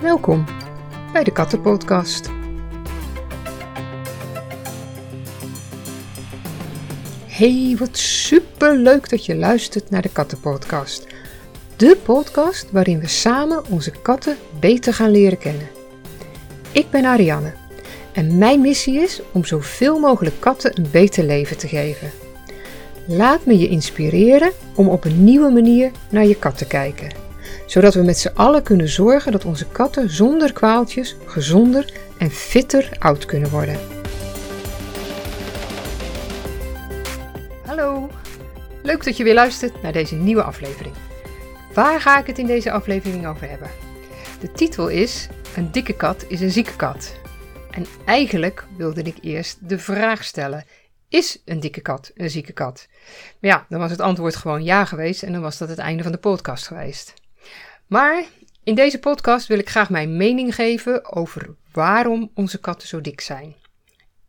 Welkom bij de Kattenpodcast. Hey, wat super leuk dat je luistert naar de Kattenpodcast. De podcast waarin we samen onze katten beter gaan leren kennen. Ik ben Ariane en mijn missie is om zoveel mogelijk katten een beter leven te geven. Laat me je inspireren om op een nieuwe manier naar je kat te kijken zodat we met z'n allen kunnen zorgen dat onze katten zonder kwaaltjes gezonder en fitter oud kunnen worden. Hallo, leuk dat je weer luistert naar deze nieuwe aflevering. Waar ga ik het in deze aflevering over hebben? De titel is Een dikke kat is een zieke kat. En eigenlijk wilde ik eerst de vraag stellen: Is een dikke kat een zieke kat? Maar ja, dan was het antwoord gewoon ja geweest en dan was dat het einde van de podcast geweest. Maar in deze podcast wil ik graag mijn mening geven over waarom onze katten zo dik zijn.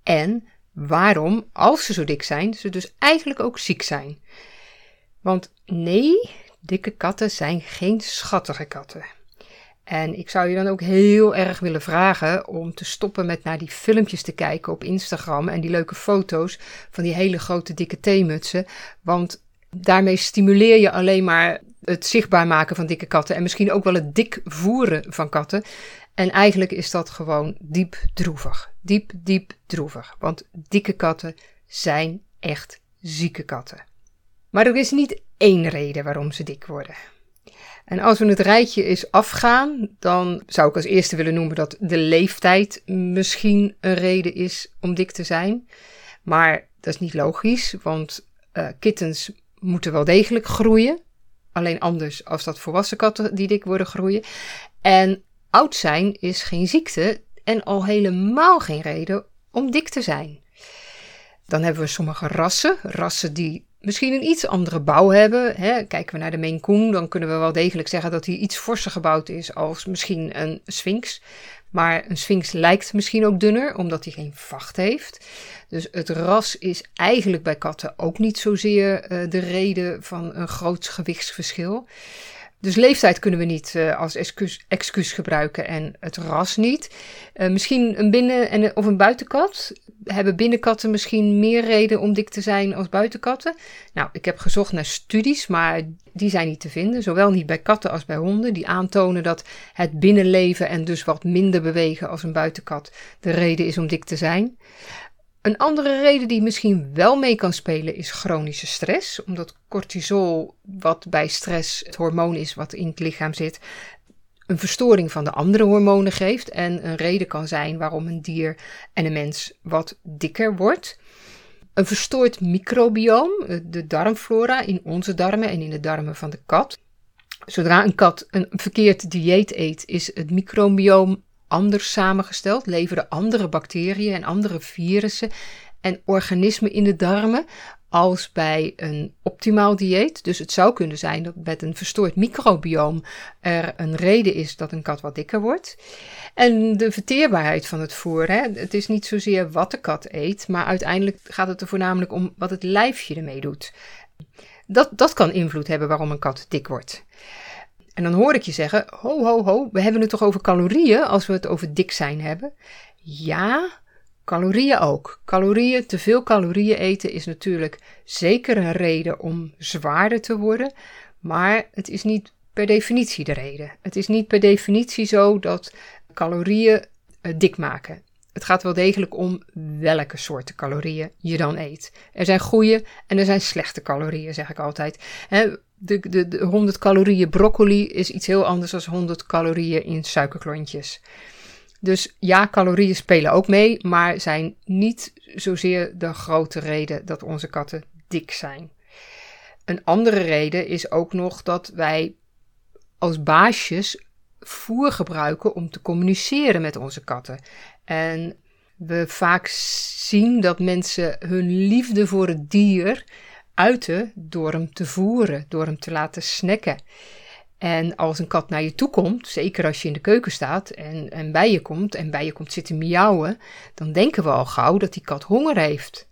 En waarom, als ze zo dik zijn, ze dus eigenlijk ook ziek zijn. Want nee, dikke katten zijn geen schattige katten. En ik zou je dan ook heel erg willen vragen om te stoppen met naar die filmpjes te kijken op Instagram en die leuke foto's van die hele grote dikke theemutsen. Want daarmee stimuleer je alleen maar het zichtbaar maken van dikke katten en misschien ook wel het dik voeren van katten. En eigenlijk is dat gewoon diep droevig. Diep, diep droevig. Want dikke katten zijn echt zieke katten. Maar er is niet één reden waarom ze dik worden. En als we het rijtje eens afgaan, dan zou ik als eerste willen noemen dat de leeftijd misschien een reden is om dik te zijn. Maar dat is niet logisch, want uh, kittens moeten wel degelijk groeien. Alleen anders als dat volwassen katten die dik worden groeien. En oud zijn is geen ziekte en al helemaal geen reden om dik te zijn. Dan hebben we sommige rassen, rassen die misschien een iets andere bouw hebben. Hè. Kijken we naar de Maine dan kunnen we wel degelijk zeggen dat hij iets forser gebouwd is als misschien een Sphinx. Maar een Sphinx lijkt misschien ook dunner, omdat hij geen vacht heeft. Dus het ras is eigenlijk bij katten ook niet zozeer uh, de reden van een groot gewichtsverschil. Dus leeftijd kunnen we niet uh, als excuus, excuus, gebruiken en het ras niet. Uh, misschien een binnen- en, of een buitenkat. Hebben binnenkatten misschien meer reden om dik te zijn als buitenkatten? Nou, ik heb gezocht naar studies, maar die zijn niet te vinden. Zowel niet bij katten als bij honden. Die aantonen dat het binnenleven en dus wat minder bewegen als een buitenkat de reden is om dik te zijn. Een andere reden die misschien wel mee kan spelen is chronische stress, omdat cortisol, wat bij stress het hormoon is wat in het lichaam zit, een verstoring van de andere hormonen geeft en een reden kan zijn waarom een dier en een mens wat dikker wordt. Een verstoord microbioom, de darmflora in onze darmen en in de darmen van de kat. Zodra een kat een verkeerd dieet eet, is het microbioom anders samengesteld, leveren andere bacteriën en andere virussen en organismen in de darmen als bij een optimaal dieet. Dus het zou kunnen zijn dat met een verstoord microbioom er een reden is dat een kat wat dikker wordt. En de verteerbaarheid van het voer. Hè? Het is niet zozeer wat de kat eet, maar uiteindelijk gaat het er voornamelijk om wat het lijfje ermee doet. Dat, dat kan invloed hebben waarom een kat dik wordt. En dan hoor ik je zeggen: ho, ho, ho, we hebben het toch over calorieën als we het over dik zijn hebben? Ja, calorieën ook. Calorieën, te veel calorieën eten is natuurlijk zeker een reden om zwaarder te worden, maar het is niet per definitie de reden. Het is niet per definitie zo dat calorieën uh, dik maken. Het gaat wel degelijk om welke soorten calorieën je dan eet. Er zijn goede en er zijn slechte calorieën, zeg ik altijd. De, de, de 100 calorieën broccoli is iets heel anders dan 100 calorieën in suikerklontjes. Dus ja, calorieën spelen ook mee, maar zijn niet zozeer de grote reden dat onze katten dik zijn. Een andere reden is ook nog dat wij als baasjes voer gebruiken om te communiceren met onze katten. En we vaak zien dat mensen hun liefde voor het dier uiten door hem te voeren, door hem te laten snacken. En als een kat naar je toe komt, zeker als je in de keuken staat en, en bij je komt en bij je komt zitten miauwen, dan denken we al gauw dat die kat honger heeft.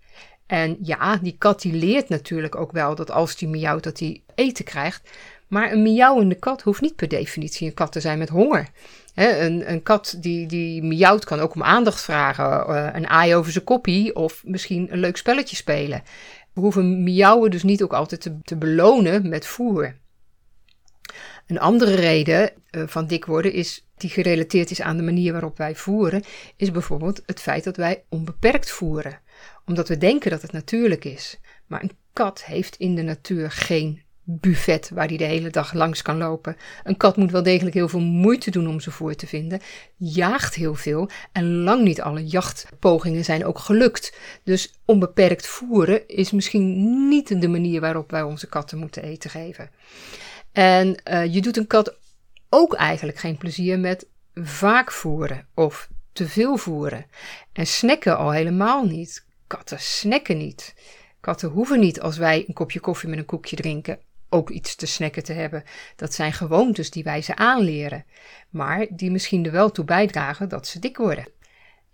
En ja, die kat die leert natuurlijk ook wel dat als die miauwt dat hij eten krijgt. Maar een miauwende kat hoeft niet per definitie een kat te zijn met honger. een, een, kat die, die miauwt kan ook om aandacht vragen, uh, een aai over zijn koppie of misschien een leuk spelletje spelen. We hoeven miauwen dus niet ook altijd te, te belonen met voer. Een andere reden uh, van dik worden is, die gerelateerd is aan de manier waarop wij voeren, is bijvoorbeeld het feit dat wij onbeperkt voeren. Omdat we denken dat het natuurlijk is. Maar een kat heeft in de natuur geen buffet waar hij de hele dag langs kan lopen. Een kat moet wel degelijk heel veel moeite doen om zijn voer te vinden, jaagt heel veel en lang niet alle jachtpogingen zijn ook gelukt. Dus onbeperkt voeren is misschien niet de manier waarop wij onze katten moeten eten geven. En uh, je doet een kat ook eigenlijk geen plezier met vaak voeren of te veel voeren. En snacken al helemaal niet. Katten snacken niet. Katten hoeven niet als wij een kopje koffie met een koekje drinken ook iets te snacken te hebben. Dat zijn gewoontes die wij ze aanleren, maar die misschien er wel toe bijdragen dat ze dik worden.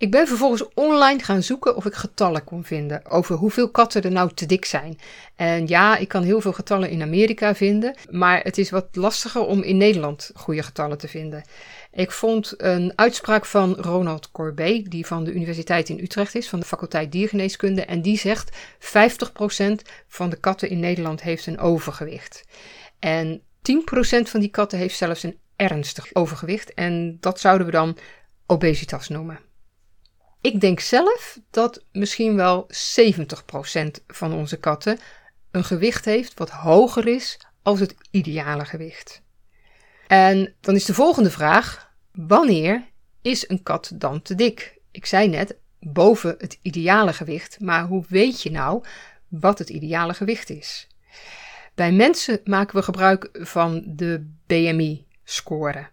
Ik ben vervolgens online gaan zoeken of ik getallen kon vinden over hoeveel katten er nou te dik zijn. En ja, ik kan heel veel getallen in Amerika vinden, maar het is wat lastiger om in Nederland goede getallen te vinden. Ik vond een uitspraak van Ronald Corbet, die van de Universiteit in Utrecht is, van de faculteit diergeneeskunde, en die zegt 50% van de katten in Nederland heeft een overgewicht. En 10% van die katten heeft zelfs een ernstig overgewicht en dat zouden we dan obesitas noemen. Ik denk zelf dat misschien wel 70% van onze katten een gewicht heeft wat hoger is als het ideale gewicht. En dan is de volgende vraag: wanneer is een kat dan te dik? Ik zei net boven het ideale gewicht, maar hoe weet je nou wat het ideale gewicht is? Bij mensen maken we gebruik van de BMI-score,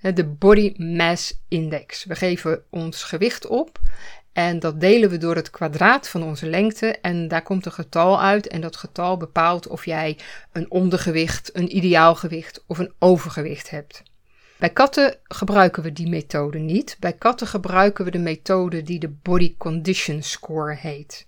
de Body Mass Index. We geven ons gewicht op en dat delen we door het kwadraat van onze lengte en daar komt een getal uit en dat getal bepaalt of jij een ondergewicht, een ideaal gewicht of een overgewicht hebt. Bij katten gebruiken we die methode niet. Bij katten gebruiken we de methode die de Body Condition Score heet.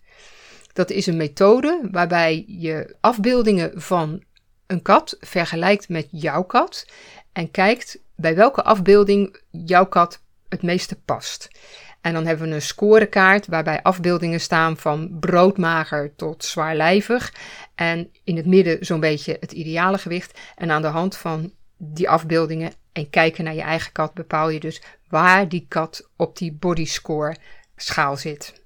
Dat is een methode waarbij je afbeeldingen van een kat vergelijkt met jouw kat en kijkt bij welke afbeelding jouw kat het meeste past. En dan hebben we een scorekaart waarbij afbeeldingen staan van broodmager tot zwaarlijvig. En in het midden zo'n beetje het ideale gewicht. En aan de hand van die afbeeldingen en kijken naar je eigen kat bepaal je dus waar die kat op die body score schaal zit.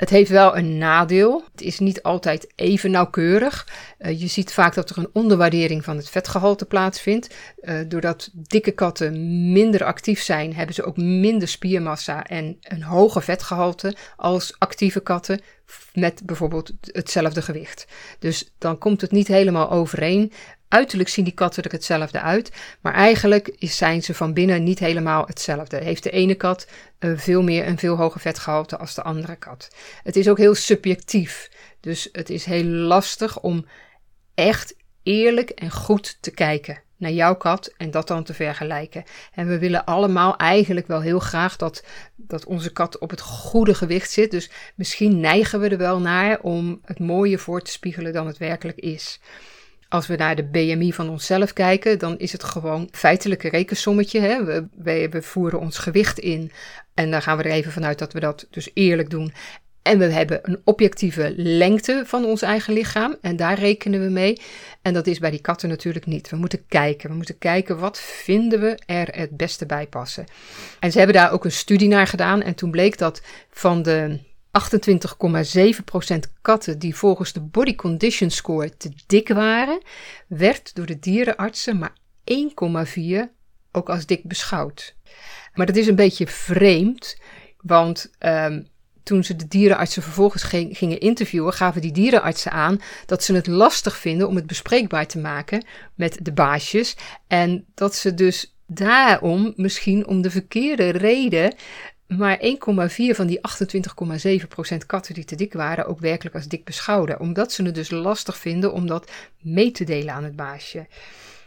Het heeft wel een nadeel. Het is niet altijd even nauwkeurig. Uh, je ziet vaak dat er een onderwaardering van het vetgehalte plaatsvindt. Uh, doordat dikke katten minder actief zijn, hebben ze ook minder spiermassa en een hoger vetgehalte als actieve katten met bijvoorbeeld hetzelfde gewicht. Dus dan komt het niet helemaal overeen. Uiterlijk zien die katten er hetzelfde uit, maar eigenlijk zijn ze van binnen niet helemaal hetzelfde. Heeft de ene kat uh, veel meer een veel hoger vetgehalte als de andere kat. Het is ook heel subjectief, dus het is heel lastig om echt eerlijk en goed te kijken naar jouw kat en dat dan te vergelijken. En we willen allemaal eigenlijk wel heel graag dat, dat onze kat op het goede gewicht zit. Dus misschien neigen we er wel naar om het mooier voor te spiegelen dan het werkelijk is. Als we naar de BMI van onszelf kijken, dan is het gewoon feitelijke rekensommetje. Hè? We, we, voeren ons gewicht in en dan gaan we er even vanuit dat we dat dus eerlijk doen. En we hebben een objectieve lengte van ons eigen lichaam en daar rekenen we mee. En dat is bij die katten natuurlijk niet. We moeten kijken. We moeten kijken wat vinden we er het beste bij passen. En ze hebben daar ook een studie naar gedaan en toen bleek dat van de 28,7% katten die volgens de Body Condition Score te dik waren, werd door de dierenartsen maar 1,4 ook als dik beschouwd. Maar dat is een beetje vreemd, want um, toen ze de dierenartsen vervolgens gingen interviewen, gaven die dierenartsen aan dat ze het lastig vinden om het bespreekbaar te maken met de baasjes. En dat ze dus daarom, misschien om de verkeerde reden, maar 1,4 van die 28,7% katten die te dik waren ook werkelijk als dik beschouwden. Omdat ze het dus lastig vinden om dat mee te delen aan het baasje.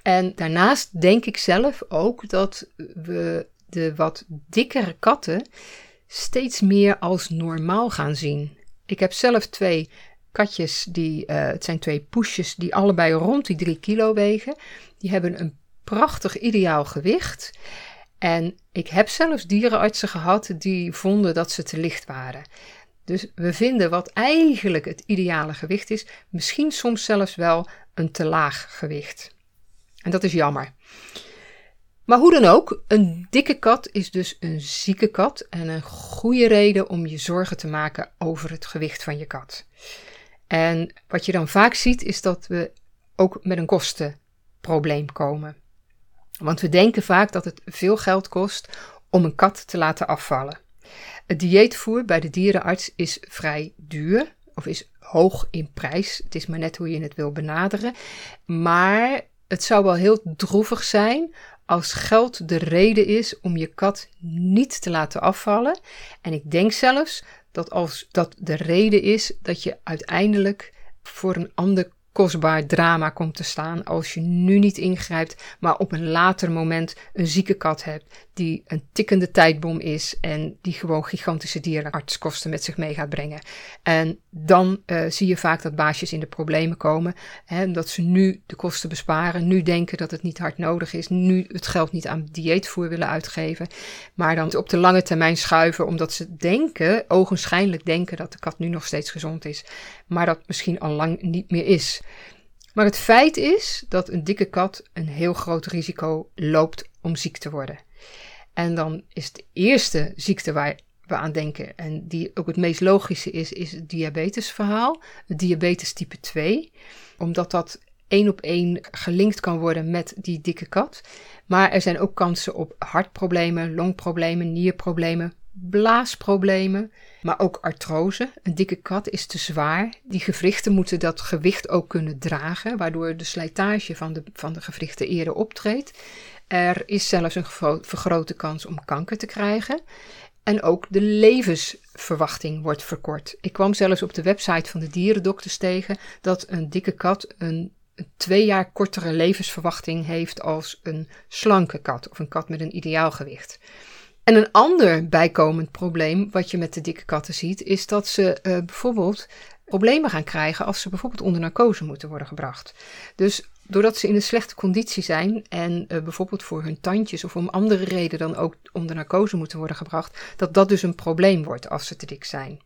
En daarnaast denk ik zelf ook dat we de wat dikkere katten steeds meer als normaal gaan zien. Ik heb zelf twee katjes, die, uh, het zijn twee poesjes, die allebei rond die 3 kilo wegen. Die hebben een prachtig ideaal gewicht. En ik heb zelfs dierenartsen gehad die vonden dat ze te licht waren. Dus we vinden wat eigenlijk het ideale gewicht is, misschien soms zelfs wel een te laag gewicht. En dat is jammer. Maar hoe dan ook, een dikke kat is dus een zieke kat en een goede reden om je zorgen te maken over het gewicht van je kat. En wat je dan vaak ziet is dat we ook met een kostenprobleem komen. Want we denken vaak dat het veel geld kost om een kat te laten afvallen. Het dieetvoer bij de dierenarts is vrij duur of is hoog in prijs. Het is maar net hoe je het wil benaderen. Maar het zou wel heel droevig zijn als geld de reden is om je kat niet te laten afvallen. En ik denk zelfs dat als dat de reden is dat je uiteindelijk voor een ander kostbaar drama komt te staan als je nu niet ingrijpt, maar op een later moment een zieke kat hebt die een tikkende tijdbom is en die gewoon gigantische dierenartskosten met zich mee gaat brengen. En dan uh, zie je vaak dat baasjes in de problemen komen, hè, dat ze nu de kosten besparen, nu denken dat het niet hard nodig is, nu het geld niet aan dieetvoer willen uitgeven, maar dan op de lange termijn schuiven omdat ze denken, ogenschijnlijk denken dat de kat nu nog steeds gezond is, maar dat misschien al lang niet meer is. Maar het feit is dat een dikke kat een heel groot risico loopt om ziek te worden. En dan is de eerste ziekte waar we aan denken en die ook het meest logische is, is het diabetesverhaal. Diabetes type 2, omdat dat één op één gelinkt kan worden met die dikke kat. Maar er zijn ook kansen op hartproblemen, longproblemen, nierproblemen, blaasproblemen, maar ook artrose. Een dikke kat is te zwaar. Die gewrichten moeten dat gewicht ook kunnen dragen, waardoor de slijtage van de, van de gewrichten eerder optreedt. Er is zelfs een vergrote kans om kanker te krijgen. En ook de levensverwachting wordt verkort. Ik kwam zelfs op de website van de dierendokters tegen dat een dikke kat een twee jaar kortere levensverwachting heeft als een slanke kat of een kat met een ideaal gewicht. En een ander bijkomend probleem wat je met de dikke katten ziet, is dat ze uh, bijvoorbeeld problemen gaan krijgen als ze bijvoorbeeld onder narcose moeten worden gebracht. Dus doordat ze in een slechte conditie zijn en uh, bijvoorbeeld voor hun tandjes of om andere reden dan ook onder narcose moeten worden gebracht, dat dat dus een probleem wordt als ze te dik zijn.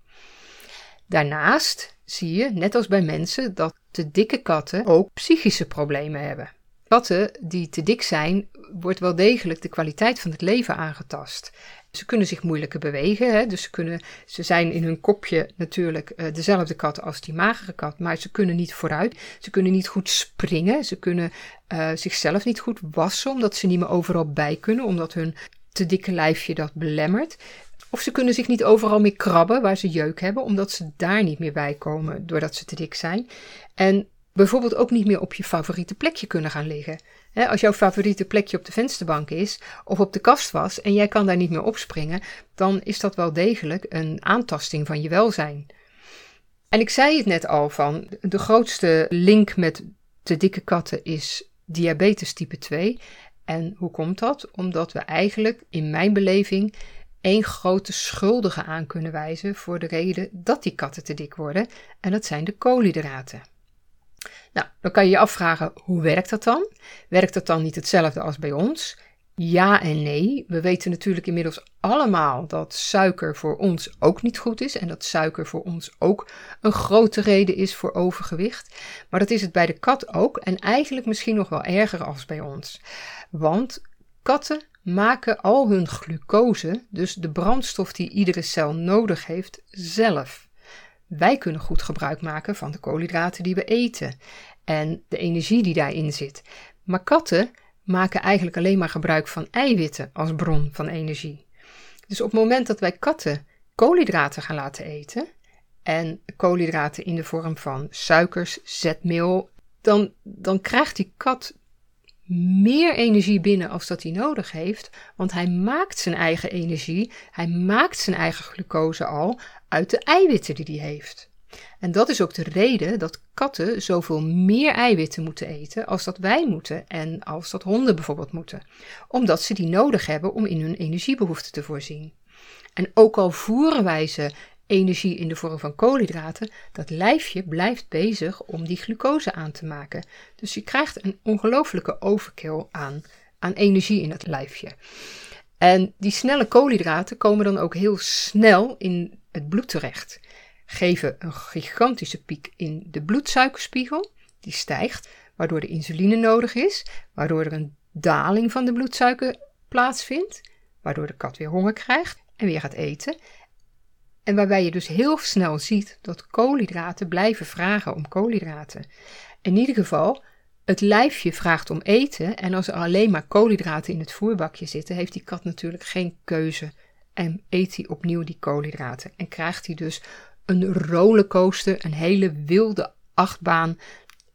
Daarnaast zie je, net als bij mensen, dat de dikke katten ook psychische problemen hebben. Katten die te dik zijn, wordt wel degelijk de kwaliteit van het leven aangetast. Ze kunnen zich moeilijker bewegen, hè? dus ze, kunnen, ze zijn in hun kopje natuurlijk uh, dezelfde kat als die magere kat, maar ze kunnen niet vooruit. Ze kunnen niet goed springen, ze kunnen uh, zichzelf niet goed wassen, omdat ze niet meer overal bij kunnen, omdat hun te dikke lijfje dat belemmert. Of ze kunnen zich niet overal meer krabben waar ze jeuk hebben, omdat ze daar niet meer bij komen doordat ze te dik zijn. En bijvoorbeeld ook niet meer op je favoriete plekje kunnen gaan liggen. als jouw favoriete plekje op de vensterbank is of op de kast was en jij kan daar niet meer opspringen, dan is dat wel degelijk een aantasting van je welzijn. En ik zei het net al van, de grootste link met de dikke katten is diabetes type 2. En hoe komt dat? Omdat we eigenlijk, in mijn beleving, één grote schuldige aan kunnen wijzen voor de reden dat die katten te dik worden. En dat zijn de koolhydraten. Nou, dan kan je je afvragen, hoe werkt dat dan? Werkt dat dan niet hetzelfde als bij ons? Ja en nee. We weten natuurlijk inmiddels allemaal dat suiker voor ons ook niet goed is en dat suiker voor ons ook een grote reden is voor overgewicht. Maar dat is het bij de kat ook en eigenlijk misschien nog wel erger als bij ons. Want katten maken al hun glucose, dus de brandstof die iedere cel nodig heeft, zelf. Wij kunnen goed gebruik maken van de koolhydraten die we eten en de energie die daarin zit. Maar katten maken eigenlijk alleen maar gebruik van eiwitten als bron van energie. Dus op het moment dat wij katten koolhydraten gaan laten eten, en koolhydraten in de vorm van suikers, zetmeel, dan, dan krijgt die kat meer energie binnen als dat hij nodig heeft, want hij maakt zijn eigen energie, hij maakt zijn eigen glucose al uit de eiwitten die hij heeft. En dat is ook de reden dat katten zoveel meer eiwitten moeten eten als dat wij moeten en als dat honden bijvoorbeeld moeten, omdat ze die nodig hebben om in hun energiebehoeften te voorzien. En ook al voeren wij ze energie in de vorm van koolhydraten, dat lijfje blijft bezig om die glucose aan te maken. Dus je krijgt een ongelofelijke overkill aan, aan energie in het lijfje. En die snelle koolhydraten komen dan ook heel snel in het bloed terecht. Geven een gigantische piek in de bloedsuikerspiegel, die stijgt, waardoor de insuline nodig is, waardoor er een daling van de bloedsuiker plaatsvindt, waardoor de kat weer honger krijgt en weer gaat eten. En waarbij je dus heel snel ziet dat koolhydraten blijven vragen om koolhydraten. In ieder geval, het lijfje vraagt om eten en als er alleen maar koolhydraten in het voerbakje zitten, heeft die kat natuurlijk geen keuze en eet hij opnieuw die koolhydraten en krijgt hij dus een rollercoaster, een hele wilde achtbaan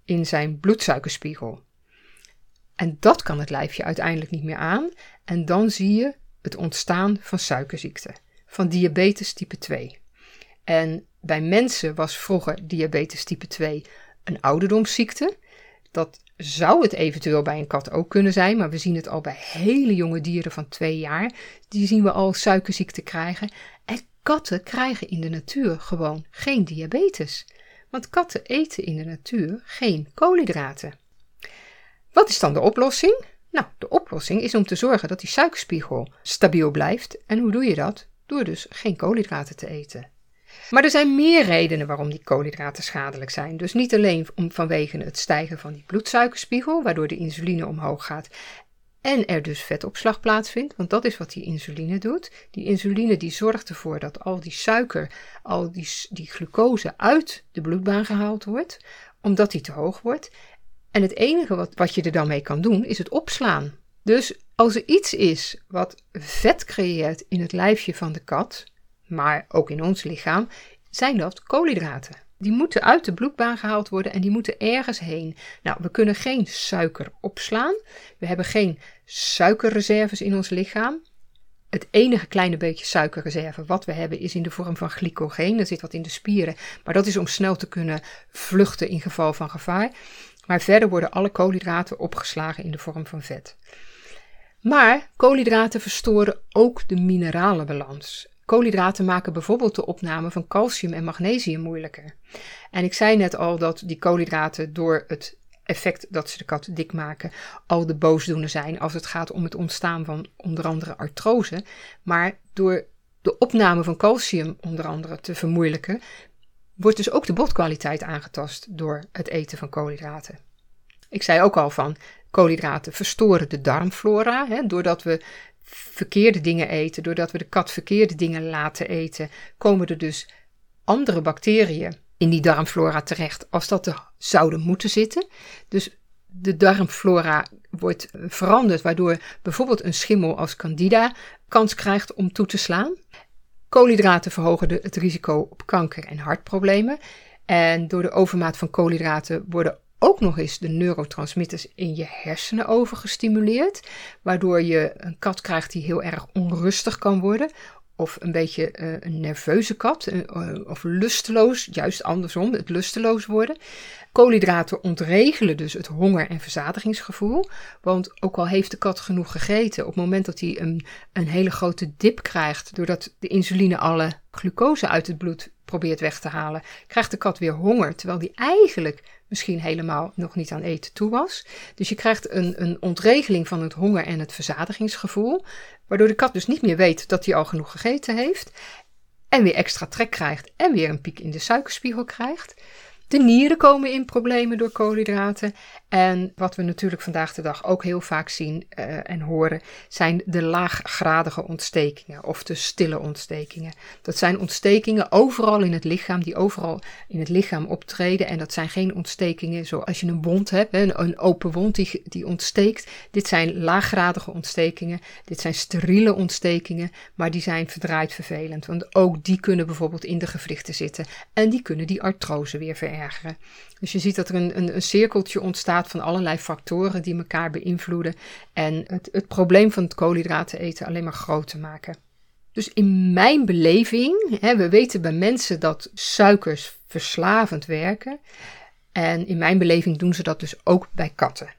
in zijn bloedsuikerspiegel. En dat kan het lijfje uiteindelijk niet meer aan en dan zie je het ontstaan van suikerziekte, van diabetes type 2. En bij mensen was vroeger diabetes type 2 een ouderdomsziekte. Dat zou het eventueel bij een kat ook kunnen zijn, maar we zien het al bij hele jonge dieren van twee jaar. Die zien we al suikerziekte krijgen. En katten krijgen in de natuur gewoon geen diabetes. Want katten eten in de natuur geen koolhydraten. Wat is dan de oplossing? Nou, de oplossing is om te zorgen dat die suikerspiegel stabiel blijft. En hoe doe je dat? Door dus geen koolhydraten te eten. Maar er zijn meer redenen waarom die koolhydraten schadelijk zijn. Dus niet alleen om, vanwege het stijgen van die bloedsuikerspiegel, waardoor de insuline omhoog gaat en er dus vetopslag plaatsvindt, want dat is wat die insuline doet. Die insuline die zorgt ervoor dat al die suiker, al die, die glucose uit de bloedbaan gehaald wordt, omdat die te hoog wordt. En het enige wat, wat je er dan mee kan doen, is het opslaan. Dus als er iets is wat vet creëert in het lijfje van de kat, maar ook in ons lichaam, zijn dat koolhydraten. Die moeten uit de bloedbaan gehaald worden en die moeten ergens heen. Nou, we kunnen geen suiker opslaan. We hebben geen suikerreserves in ons lichaam. Het enige kleine beetje suikerreserve wat we hebben is in de vorm van glycogeen. Er zit wat in de spieren, maar dat is om snel te kunnen vluchten in geval van gevaar. Maar verder worden alle koolhydraten opgeslagen in de vorm van vet. Maar koolhydraten verstoren ook de mineralenbalans. Koolhydraten maken bijvoorbeeld de opname van calcium en magnesium moeilijker. En ik zei net al dat die koolhydraten door het effect dat ze de kat dik maken al de boosdoener zijn als het gaat om het ontstaan van onder andere artrose. Maar door de opname van calcium onder andere te vermoeilijken, wordt dus ook de botkwaliteit aangetast door het eten van koolhydraten. Ik zei ook al van koolhydraten verstoren de darmflora, hè, doordat we verkeerde dingen eten, doordat we de kat verkeerde dingen laten eten, komen er dus andere bacteriën in die darmflora terecht als dat er zouden moeten zitten. Dus de darmflora wordt veranderd, waardoor bijvoorbeeld een schimmel als candida kans krijgt om toe te slaan. Koolhydraten verhogen het risico op kanker en hartproblemen. En door de overmaat van koolhydraten worden ook nog eens de neurotransmitters in je hersenen overgestimuleerd, waardoor je een kat krijgt die heel erg onrustig kan worden. Of een beetje uh, een nerveuze kat, uh, of lusteloos, juist andersom, het lusteloos worden. Koolhydraten ontregelen dus het honger- en verzadigingsgevoel. Want ook al heeft de kat genoeg gegeten, op het moment dat hij een, een hele grote dip krijgt, doordat de insuline alle glucose uit het bloed probeert weg te halen, krijgt de kat weer honger, terwijl die eigenlijk misschien helemaal nog niet aan eten toe was. Dus je krijgt een, een ontregeling van het honger- en het verzadigingsgevoel, waardoor de kat dus niet meer weet dat hij al genoeg gegeten heeft en weer extra trek krijgt en weer een piek in de suikerspiegel krijgt. De nieren komen in problemen door koolhydraten. En wat we natuurlijk vandaag de dag ook heel vaak zien uh, en horen, zijn de laaggradige ontstekingen of de stille ontstekingen. Dat zijn ontstekingen overal in het lichaam, die overal in het lichaam optreden. En dat zijn geen ontstekingen zoals je een wond hebt, een, een open wond die, die ontsteekt. Dit zijn laaggradige ontstekingen, dit zijn steriele ontstekingen, maar die zijn verdraaid vervelend. Want ook die kunnen bijvoorbeeld in de gewrichten zitten en die kunnen die artrose weer verergeren. Dus je ziet dat er een, een, een, cirkeltje ontstaat van allerlei factoren die elkaar beïnvloeden en het, het probleem van het koolhydraten eten alleen maar groter maken. Dus in mijn beleving, hè, we weten bij mensen dat suikers verslavend werken. En in mijn beleving doen ze dat dus ook bij katten.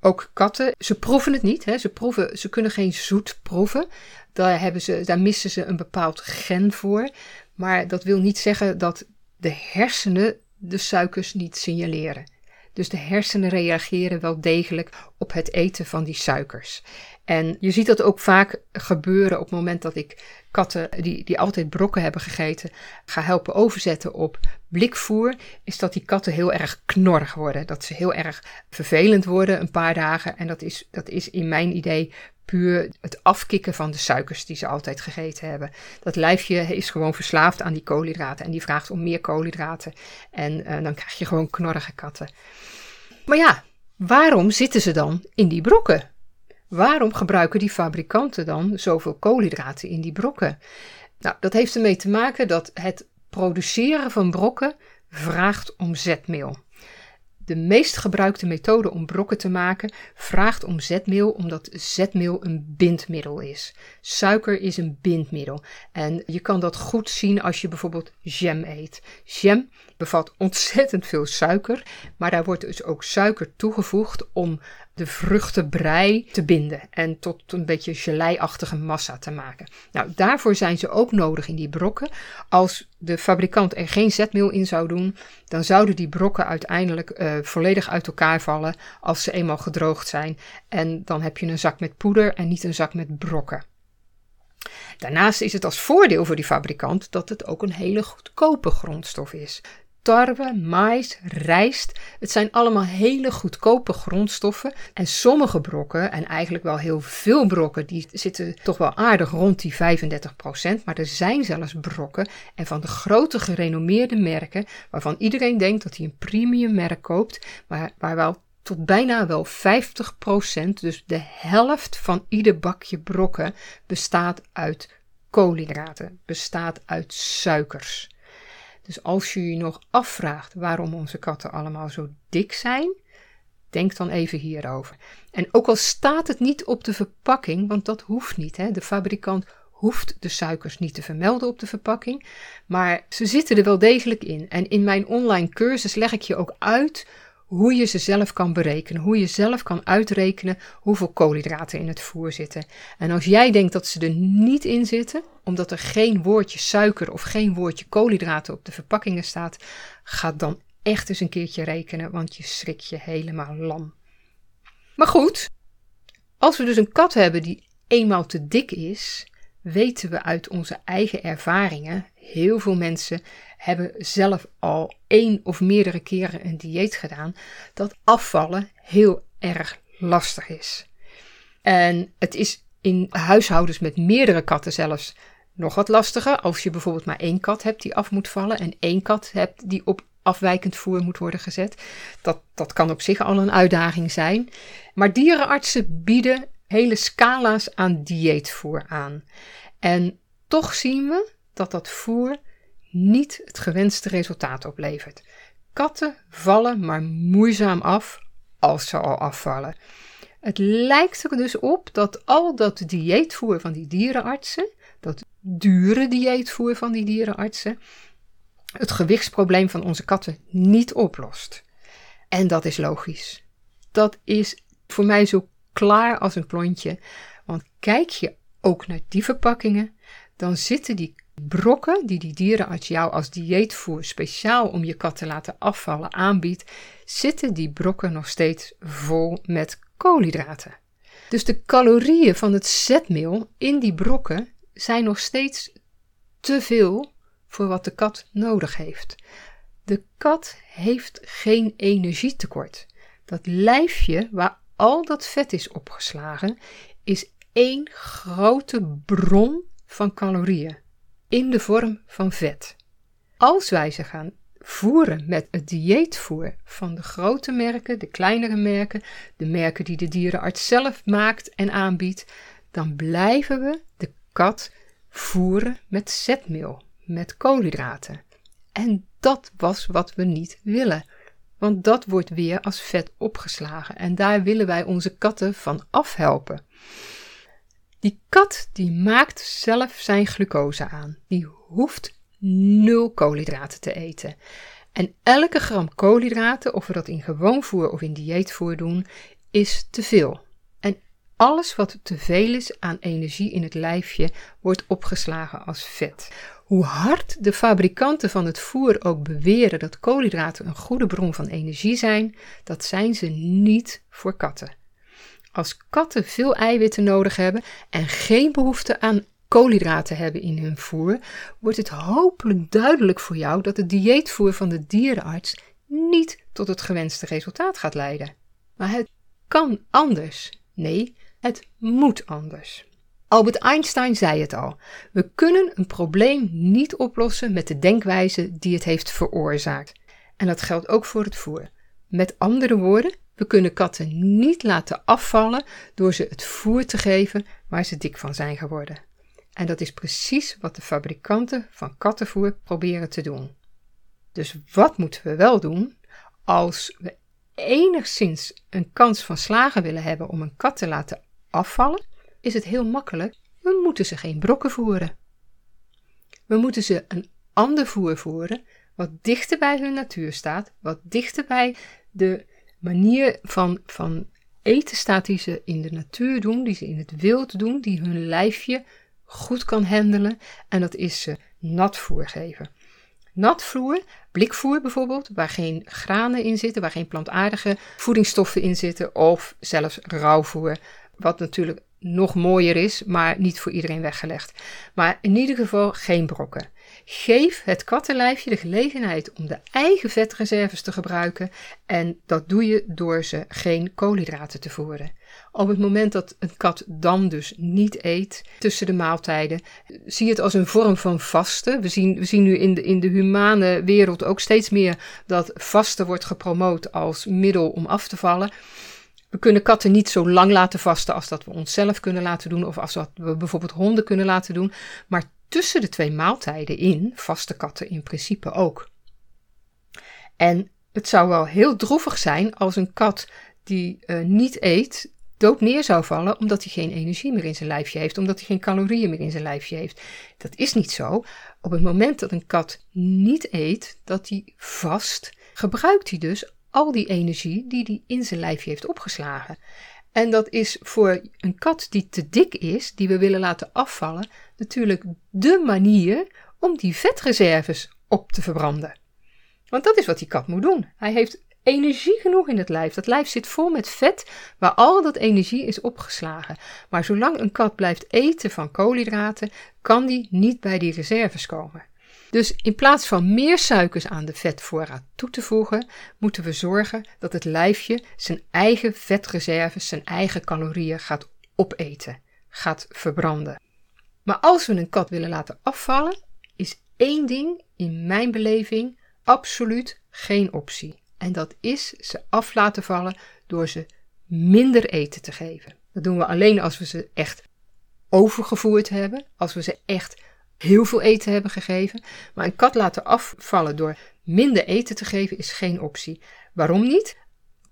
Ook katten, ze proeven het niet. Hè. Ze, proeven, ze kunnen geen zoet proeven. Daar, hebben ze, daar missen ze een bepaald gen voor. Maar dat wil niet zeggen dat de hersenen de suikers niet signaleren. Dus de hersenen reageren wel degelijk op het eten van die suikers. En je ziet dat ook vaak gebeuren op het moment dat ik katten die, die altijd brokken hebben gegeten, ga helpen overzetten op blikvoer, is dat die katten heel erg knorrig worden. Dat ze heel erg vervelend worden een paar dagen. En dat is, dat is in mijn idee puur het afkicken van de suikers die ze altijd gegeten hebben. Dat lijfje is gewoon verslaafd aan die koolhydraten en die vraagt om meer koolhydraten. En uh, dan krijg je gewoon knorrige katten. Maar ja, waarom zitten ze dan in die brokken? Waarom gebruiken die fabrikanten dan zoveel koolhydraten in die brokken? Nou, dat heeft ermee te maken dat het produceren van brokken vraagt om zetmeel. De meest gebruikte methode om brokken te maken vraagt om zetmeel omdat zetmeel een bindmiddel is. Suiker is een bindmiddel en je kan dat goed zien als je bijvoorbeeld jam eet. Jam bevat ontzettend veel suiker, maar daar wordt dus ook suiker toegevoegd om de vruchtenbrei te binden en tot een beetje geleiachtige massa te maken. Nou, daarvoor zijn ze ook nodig in die brokken. Als de fabrikant er geen zetmeel in zou doen, dan zouden die brokken uiteindelijk uh, volledig uit elkaar vallen als ze eenmaal gedroogd zijn. En dan heb je een zak met poeder en niet een zak met brokken. Daarnaast is het als voordeel voor die fabrikant dat het ook een hele goedkope grondstof is tarwe, mais, rijst. Het zijn allemaal hele goedkope grondstoffen. En sommige brokken, en eigenlijk wel heel veel brokken, die zitten toch wel aardig rond die 35%. Maar er zijn zelfs brokken en van de grote gerenommeerde merken, waarvan iedereen denkt dat hij een premium merk koopt, maar waar wel tot bijna wel 50%, dus de helft van ieder bakje brokken, bestaat uit koolhydraten, bestaat uit suikers. Dus als je je nog afvraagt waarom onze katten allemaal zo dik zijn, denk dan even hierover. En ook al staat het niet op de verpakking, want dat hoeft niet. Hè? De fabrikant hoeft de suikers niet te vermelden op de verpakking, maar ze zitten er wel degelijk in. En in mijn online cursus leg ik je ook uit hoe je ze zelf kan berekenen, hoe je zelf kan uitrekenen hoeveel koolhydraten in het voer zitten. En als jij denkt dat ze er niet in zitten, omdat er geen woordje suiker of geen woordje koolhydraten op de verpakkingen staat, ga dan echt eens een keertje rekenen, want je schrik je helemaal lam. Maar goed, als we dus een kat hebben die eenmaal te dik is, weten we uit onze eigen ervaringen, heel veel mensen hebben zelf al één of meerdere keren een dieet gedaan, dat afvallen heel erg lastig is. En het is in huishoudens met meerdere katten zelfs nog wat lastiger. Als je bijvoorbeeld maar één kat hebt die af moet vallen en één kat hebt die op afwijkend voer moet worden gezet. Dat, dat kan op zich al een uitdaging zijn. Maar dierenartsen bieden hele scala's aan dieetvoer aan. En toch zien we dat dat voer niet het gewenste resultaat oplevert. Katten vallen maar moeizaam af als ze al afvallen. Het lijkt er dus op dat al dat dieetvoer van die dierenartsen, dat dure dieetvoer van die dierenartsen, het gewichtsprobleem van onze katten niet oplost. En dat is logisch. Dat is voor mij zo klaar als een klontje. Want kijk je ook naar die verpakkingen, dan zitten die brokken die die dierenarts jou als dieetvoer speciaal om je kat te laten afvallen aanbiedt, zitten die brokken nog steeds vol met koolhydraten. Dus de calorieën van het zetmeel in die brokken zijn nog steeds te veel voor wat de kat nodig heeft. De kat heeft geen energietekort. Dat lijfje waar al dat vet is opgeslagen, is één grote bron van calorieën in de vorm van vet. Als wij ze gaan voeren met het dieetvoer van de grote merken, de kleinere merken, de merken die de dierenarts zelf maakt en aanbiedt, dan blijven we de kat voeren met zetmeel, met koolhydraten. En dat was wat we niet willen. Want dat wordt weer als vet opgeslagen en daar willen wij onze katten van afhelpen. Die kat die maakt zelf zijn glucose aan. Die hoeft nul koolhydraten te eten. En elke gram koolhydraten, of we dat in gewoon voer of in dieetvoer doen, is te veel. En alles wat te veel is aan energie in het lijfje wordt opgeslagen als vet. Hoe hard de fabrikanten van het voer ook beweren dat koolhydraten een goede bron van energie zijn, dat zijn ze niet voor katten. Als katten veel eiwitten nodig hebben en geen behoefte aan koolhydraten hebben in hun voer, wordt het hopelijk duidelijk voor jou dat het dieetvoer van de dierenarts niet tot het gewenste resultaat gaat leiden. Maar het kan anders. Nee, het moet anders. Albert Einstein zei het al: we kunnen een probleem niet oplossen met de denkwijze die het heeft veroorzaakt. En dat geldt ook voor het voer. Met andere woorden, we kunnen katten niet laten afvallen door ze het voer te geven waar ze dik van zijn geworden. En dat is precies wat de fabrikanten van kattenvoer proberen te doen. Dus wat moeten we wel doen als we enigszins een kans van slagen willen hebben om een kat te laten afvallen? Is het heel makkelijk. We moeten ze geen brokken voeren. We moeten ze een ander voer voeren wat dichter bij hun natuur staat, wat dichter bij de manier van, van eten staat die ze in de natuur doen, die ze in het wild doen, die hun lijfje goed kan handelen. En dat is ze nat voer geven. Nat voer, blikvoer bijvoorbeeld, waar geen granen in zitten, waar geen plantaardige voedingsstoffen in zitten, of zelfs rauwvoer, wat natuurlijk nog mooier is, maar niet voor iedereen weggelegd. Maar in ieder geval geen brokken. Geef het kattenlijfje de gelegenheid om de eigen vetreserves te gebruiken en dat doe je door ze geen koolhydraten te voeren. Op het moment dat een kat dan dus niet eet tussen de maaltijden, zie het als een vorm van vasten. We zien, we zien nu in de, in de humane wereld ook steeds meer dat vasten wordt gepromoot als middel om af te vallen. We kunnen katten niet zo lang laten vasten als dat we onszelf kunnen laten doen, of als dat we bijvoorbeeld honden kunnen laten doen. Maar tussen de twee maaltijden in vaste katten in principe ook. En het zou wel heel droevig zijn als een kat die uh, niet eet, dood neer zou vallen omdat hij geen energie meer in zijn lijfje heeft, omdat hij geen calorieën meer in zijn lijfje heeft. Dat is niet zo. Op het moment dat een kat niet eet, dat hij vast, gebruikt hij dus al die energie die hij in zijn lijfje heeft opgeslagen. En dat is voor een kat die te dik is, die we willen laten afvallen, natuurlijk de manier om die vetreserves op te verbranden. Want dat is wat die kat moet doen. Hij heeft energie genoeg in het lijf. Dat lijf zit vol met vet waar al dat energie is opgeslagen. Maar zolang een kat blijft eten van koolhydraten, kan die niet bij die reserves komen. Dus in plaats van meer suikers aan de vetvoorraad toe te voegen, moeten we zorgen dat het lijfje zijn eigen vetreserves, zijn eigen calorieën gaat opeten, gaat verbranden. Maar als we een kat willen laten afvallen, is één ding in mijn beleving absoluut geen optie. En dat is ze af laten vallen door ze minder eten te geven. Dat doen we alleen als we ze echt overgevoerd hebben, als we ze echt heel veel eten hebben gegeven. Maar een kat laten afvallen door minder eten te geven is geen optie. Waarom niet?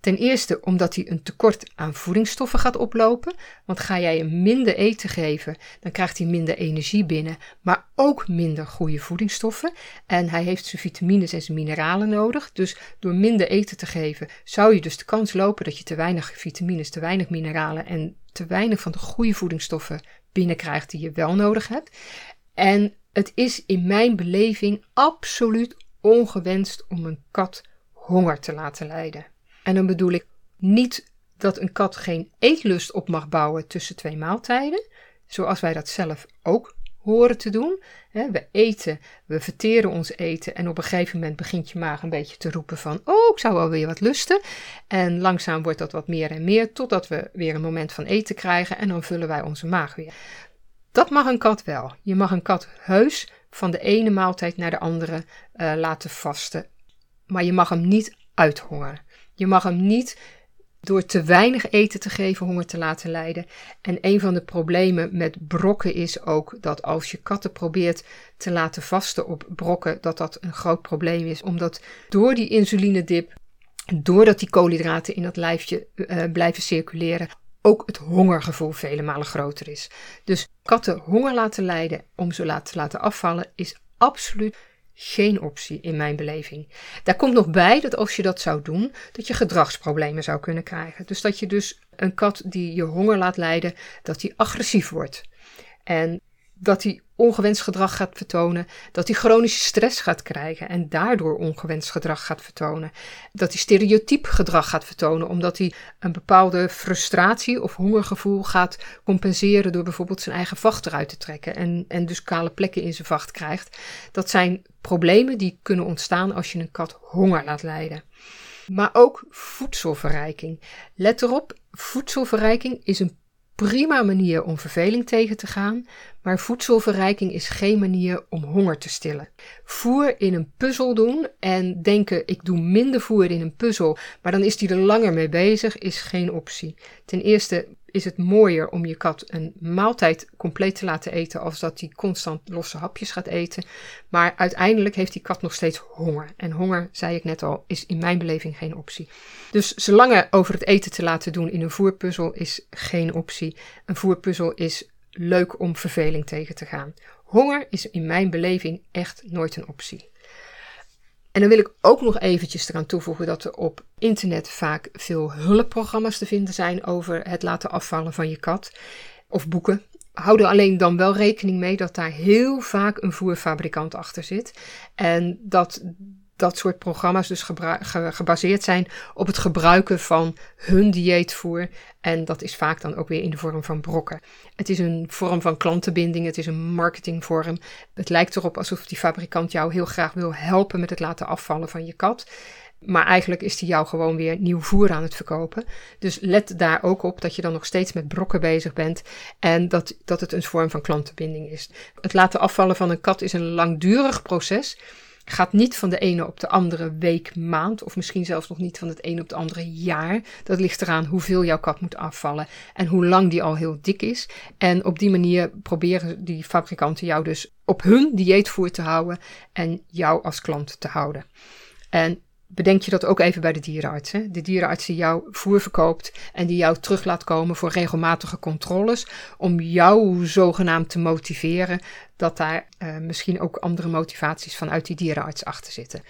Ten eerste omdat hij een tekort aan voedingsstoffen gaat oplopen. Want ga jij hem minder eten geven, dan krijgt hij minder energie binnen, maar ook minder goede voedingsstoffen. En hij heeft zijn vitamines en zijn mineralen nodig. Dus door minder eten te geven, zou je dus de kans lopen dat je te weinig vitamines, te weinig mineralen en te weinig van de goede voedingsstoffen binnenkrijgt die je wel nodig hebt. En het is in mijn beleving absoluut ongewenst om een kat honger te laten lijden. En dan bedoel ik niet dat een kat geen eetlust op mag bouwen tussen twee maaltijden, zoals wij dat zelf ook horen te doen. We eten, we verteren ons eten en op een gegeven moment begint je maag een beetje te roepen van, oh, ik zou wel weer wat lusten. En langzaam wordt dat wat meer en meer, totdat we weer een moment van eten krijgen en dan vullen wij onze maag weer. Dat mag een kat wel. Je mag een kat heus van de ene maaltijd naar de andere uh, laten vasten. Maar je mag hem niet uithongeren. Je mag hem niet door te weinig eten te geven honger te laten lijden. En een van de problemen met brokken is ook dat als je katten probeert te laten vasten op brokken, dat dat een groot probleem is. Omdat door die insulinedip, doordat die koolhydraten in dat lijfje uh, blijven circuleren, ook het hongergevoel vele malen groter is. Dus katten honger laten lijden om ze te laten afvallen is absoluut geen optie in mijn beleving. Daar komt nog bij dat als je dat zou doen, dat je gedragsproblemen zou kunnen krijgen. Dus dat je dus een kat die je honger laat lijden, dat die agressief wordt. En dat hij ongewenst gedrag gaat vertonen, dat hij chronische stress gaat krijgen en daardoor ongewenst gedrag gaat vertonen, dat hij stereotyp gedrag gaat vertonen omdat hij een bepaalde frustratie of hongergevoel gaat compenseren door bijvoorbeeld zijn eigen vacht eruit te trekken en, en dus kale plekken in zijn vacht krijgt. Dat zijn problemen die kunnen ontstaan als je een kat honger laat lijden. Maar ook voedselverrijking. Let erop, voedselverrijking is een prima manier om verveling tegen te gaan, maar voedselverrijking is geen manier om honger te stillen. Voer in een puzzel doen en denken ik doe minder voer in een puzzel, maar dan is die er langer mee bezig, is geen optie. Ten eerste is het mooier om je kat een maaltijd compleet te laten eten als dat hij constant losse hapjes gaat eten. Maar uiteindelijk heeft die kat nog steeds honger. En honger, zei ik net al, is in mijn beleving geen optie. Dus zolang over het eten te laten doen in een voerpuzzel is geen optie. Een voerpuzzel is leuk om verveling tegen te gaan. Honger is in mijn beleving echt nooit een optie. En dan wil ik ook nog eventjes eraan toevoegen dat er op internet vaak veel hulpprogramma's te vinden zijn over het laten afvallen van je kat. Of boeken. Hou er alleen dan wel rekening mee dat daar heel vaak een voerfabrikant achter zit. En dat dat soort programma's dus gebaseerd zijn op het gebruiken van hun dieetvoer. En dat is vaak dan ook weer in de vorm van brokken. Het is een vorm van klantenbinding, het is een marketingvorm. Het lijkt erop alsof die fabrikant jou heel graag wil helpen met het laten afvallen van je kat. Maar eigenlijk is die jou gewoon weer nieuw voer aan het verkopen. Dus let daar ook op dat je dan nog steeds met brokken bezig bent. En dat, dat het een vorm van klantenbinding is. Het laten afvallen van een kat is een langdurig proces gaat niet van de ene op de andere week, maand of misschien zelfs nog niet van het ene op het andere jaar. Dat ligt eraan hoeveel jouw kat moet afvallen en hoe lang die al heel dik is. En op die manier proberen die fabrikanten jou dus op hun dieetvoer te houden en jou als klant te houden. En bedenk je dat ook even bij de dierenarts. Hè? De dierenarts die jou voer verkoopt en die jou terug laat komen voor regelmatige controles. Om jou zogenaamd te motiveren dat daar uh, misschien ook andere motivaties vanuit die dierenarts achter zitten.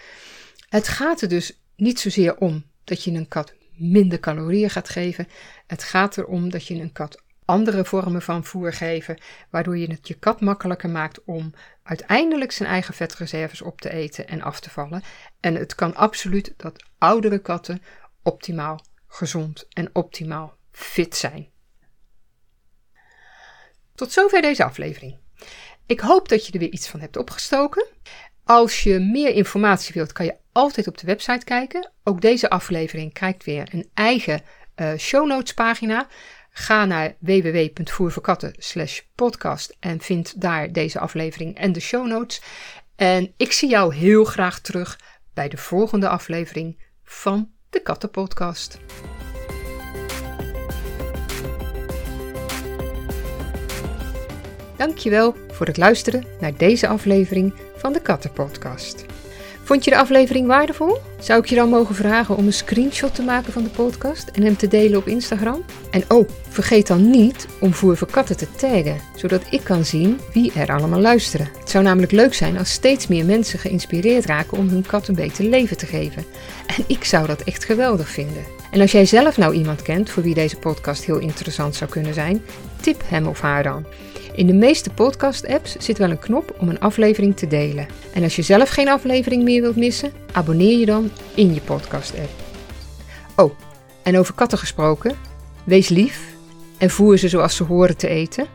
Het gaat er dus niet zozeer om dat je een kat minder calorieën gaat geven. Het gaat erom dat je een kat andere vormen van voer geven, waardoor je het je kat makkelijker maakt om uiteindelijk zijn eigen vetreserves op te eten en af te vallen. En het kan absoluut dat oudere katten optimaal gezond en optimaal fit zijn. Tot zover deze aflevering. Ik hoop dat je er weer iets van hebt opgestoken. Als je meer informatie wilt, kan je altijd op de website kijken. Ook deze aflevering krijgt weer een eigen uh, show notes pagina. Ga naar www.voerverkatten podcast en vind daar deze aflevering en de show notes. En ik zie jou heel graag terug bij de volgende aflevering van de Kattenpodcast. Dankjewel voor het luisteren naar deze aflevering van de Kattenpodcast. Vond je de aflevering waardevol? Zou ik je dan mogen vragen om een screenshot te maken van de podcast en hem te delen op Instagram? En oh, vergeet dan niet om Voer voor Katten te taggen, zodat ik kan zien wie er allemaal luisteren. Het zou namelijk leuk zijn als steeds meer mensen geïnspireerd raken om hun kat een beter leven te geven. En ik zou dat echt geweldig vinden. En als jij zelf nou iemand kent voor wie deze podcast heel interessant zou kunnen zijn, tip hem of haar dan. In de meeste podcast-apps zit wel een knop om een aflevering te delen. En als je zelf geen aflevering meer wilt missen, abonneer je dan in je podcast-app. Oh, en over katten gesproken, wees lief en voer ze zoals ze horen te eten.